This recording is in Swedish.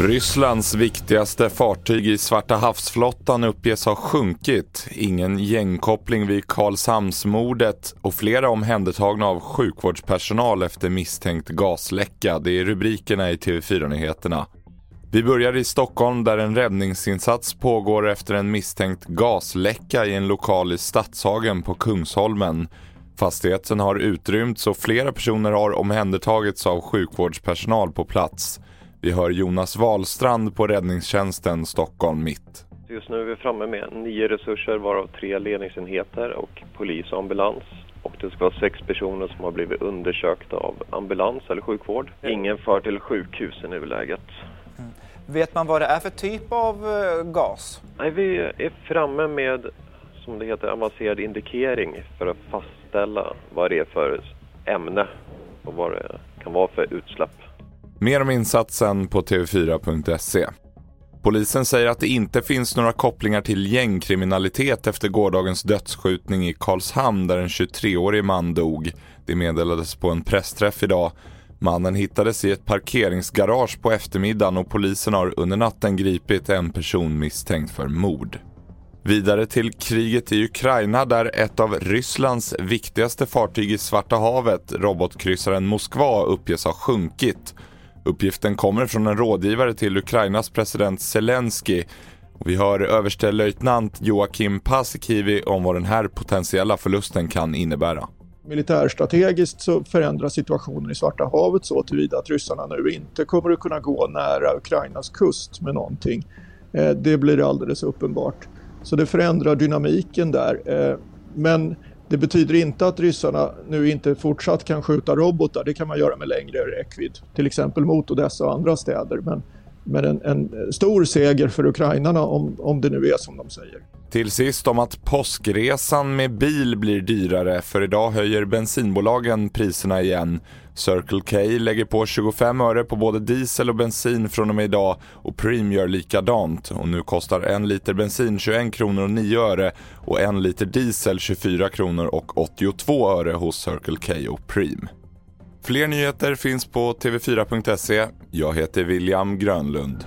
Rysslands viktigaste fartyg i Svarta havsflottan uppges ha sjunkit. Ingen gängkoppling vid Karlshamnsmordet och flera omhändertagna av sjukvårdspersonal efter misstänkt gasläcka. Det är rubrikerna i TV4-nyheterna. Vi börjar i Stockholm där en räddningsinsats pågår efter en misstänkt gasläcka i en lokal i Stadshagen på Kungsholmen. Fastigheten har utrymts och flera personer har omhändertagits av sjukvårdspersonal på plats. Vi hör Jonas Wahlstrand på räddningstjänsten Stockholm Mitt. Just nu är vi framme med nio resurser varav tre ledningsenheter och polis och ambulans. Och det ska vara sex personer som har blivit undersökta av ambulans eller sjukvård. Ingen för till sjukhus i nuläget. Mm. Vet man vad det är för typ av eh, gas? Nej, vi är framme med, som det heter, avancerad indikering för att fastställa vad det är för ämne och vad det kan vara för utsläpp. Mer om insatsen på tv4.se. Polisen säger att det inte finns några kopplingar till gängkriminalitet efter gårdagens dödsskjutning i Karlshamn där en 23-årig man dog. Det meddelades på en pressträff idag. Mannen hittades i ett parkeringsgarage på eftermiddagen och polisen har under natten gripit en person misstänkt för mord. Vidare till kriget i Ukraina där ett av Rysslands viktigaste fartyg i Svarta havet, robotkryssaren Moskva, uppges ha sjunkit Uppgiften kommer från en rådgivare till Ukrainas president Zelensky. Vi hör överstelöjtnant Joakim Paasikivi om vad den här potentiella förlusten kan innebära. Militärstrategiskt så förändras situationen i Svarta havet så tillvida att ryssarna nu inte kommer att kunna gå nära Ukrainas kust med någonting. Eh, det blir alldeles uppenbart. Så det förändrar dynamiken där. Eh, men det betyder inte att ryssarna nu inte fortsatt kan skjuta robotar. Det kan man göra med längre räckvidd, till exempel mot Odessa och andra städer. Men, men en, en, stor seger för ukrainarna om, om det nu är som de säger. Till sist om att påskresan med bil blir dyrare för idag höjer bensinbolagen priserna igen. Circle K lägger på 25 öre på både diesel och bensin från och med idag och Preem gör likadant. Och nu kostar en liter bensin 21 kronor och 9 öre och en liter diesel 24 kronor och 82 öre hos Circle K och Preem. Fler nyheter finns på tv4.se. Jag heter William Grönlund.